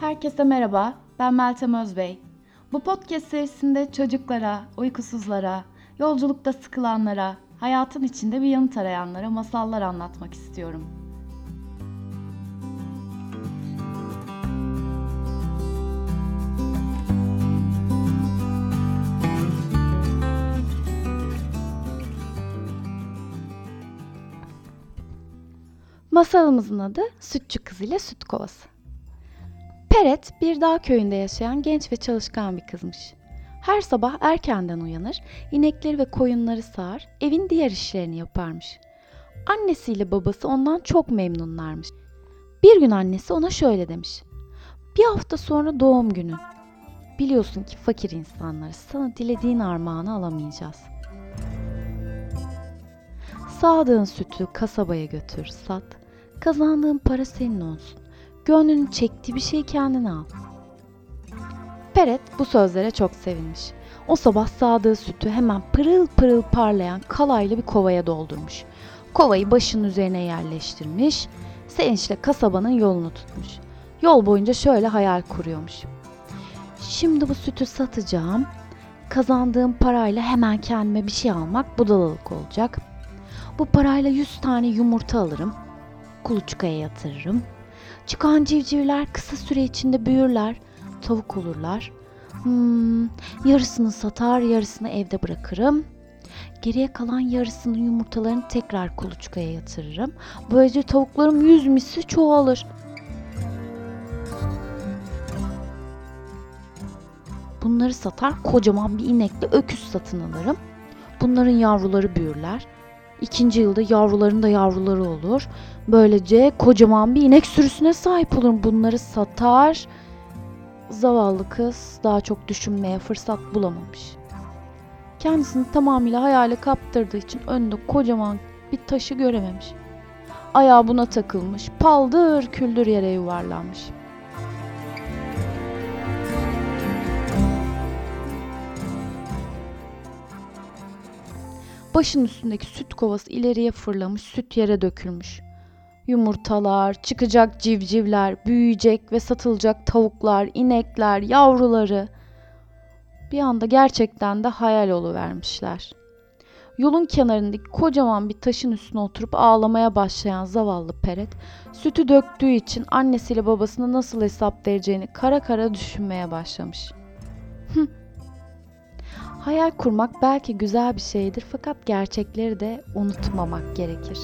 Herkese merhaba, ben Meltem Özbey. Bu podcast serisinde çocuklara, uykusuzlara, yolculukta sıkılanlara, hayatın içinde bir yanıt arayanlara masallar anlatmak istiyorum. Masalımızın adı Sütçü Kız ile Süt Kovası. Peret bir dağ köyünde yaşayan genç ve çalışkan bir kızmış. Her sabah erkenden uyanır, inekleri ve koyunları sağar, evin diğer işlerini yaparmış. Annesiyle babası ondan çok memnunlarmış. Bir gün annesi ona şöyle demiş. Bir hafta sonra doğum günün. Biliyorsun ki fakir insanlarız. Sana dilediğin armağanı alamayacağız. Sağdığın sütü kasabaya götür, sat. Kazandığın para senin olsun. Gönlünün çektiği bir şeyi kendine al. Peret bu sözlere çok sevinmiş. O sabah sağdığı sütü hemen pırıl pırıl parlayan kalaylı bir kovaya doldurmuş. Kovayı başının üzerine yerleştirmiş. Sevinçle kasabanın yolunu tutmuş. Yol boyunca şöyle hayal kuruyormuş. Şimdi bu sütü satacağım. Kazandığım parayla hemen kendime bir şey almak budalalık olacak. Bu parayla 100 tane yumurta alırım. Kuluçkaya yatırırım. Çıkan civcivler kısa süre içinde büyürler. Tavuk olurlar. Hmm, yarısını satar, yarısını evde bırakırım. Geriye kalan yarısının yumurtalarını tekrar kuluçkaya yatırırım. Böylece tavuklarım yüz misli çoğalır. Bunları satar, kocaman bir inekle öküz satın alırım. Bunların yavruları büyürler. İkinci yılda yavruların da yavruları olur. Böylece kocaman bir inek sürüsüne sahip olurum. Bunları satar. Zavallı kız daha çok düşünmeye fırsat bulamamış. Kendisini tamamıyla hayale kaptırdığı için önünde kocaman bir taşı görememiş. Ayağı buna takılmış, paldır küldür yere yuvarlanmış. Başın üstündeki süt kovası ileriye fırlamış, süt yere dökülmüş. Yumurtalar, çıkacak civcivler, büyüyecek ve satılacak tavuklar, inekler, yavruları. Bir anda gerçekten de hayal vermişler. Yolun kenarındaki kocaman bir taşın üstüne oturup ağlamaya başlayan zavallı Peret, sütü döktüğü için annesiyle babasına nasıl hesap vereceğini kara kara düşünmeye başlamış. Hıh. Hayal kurmak belki güzel bir şeydir fakat gerçekleri de unutmamak gerekir.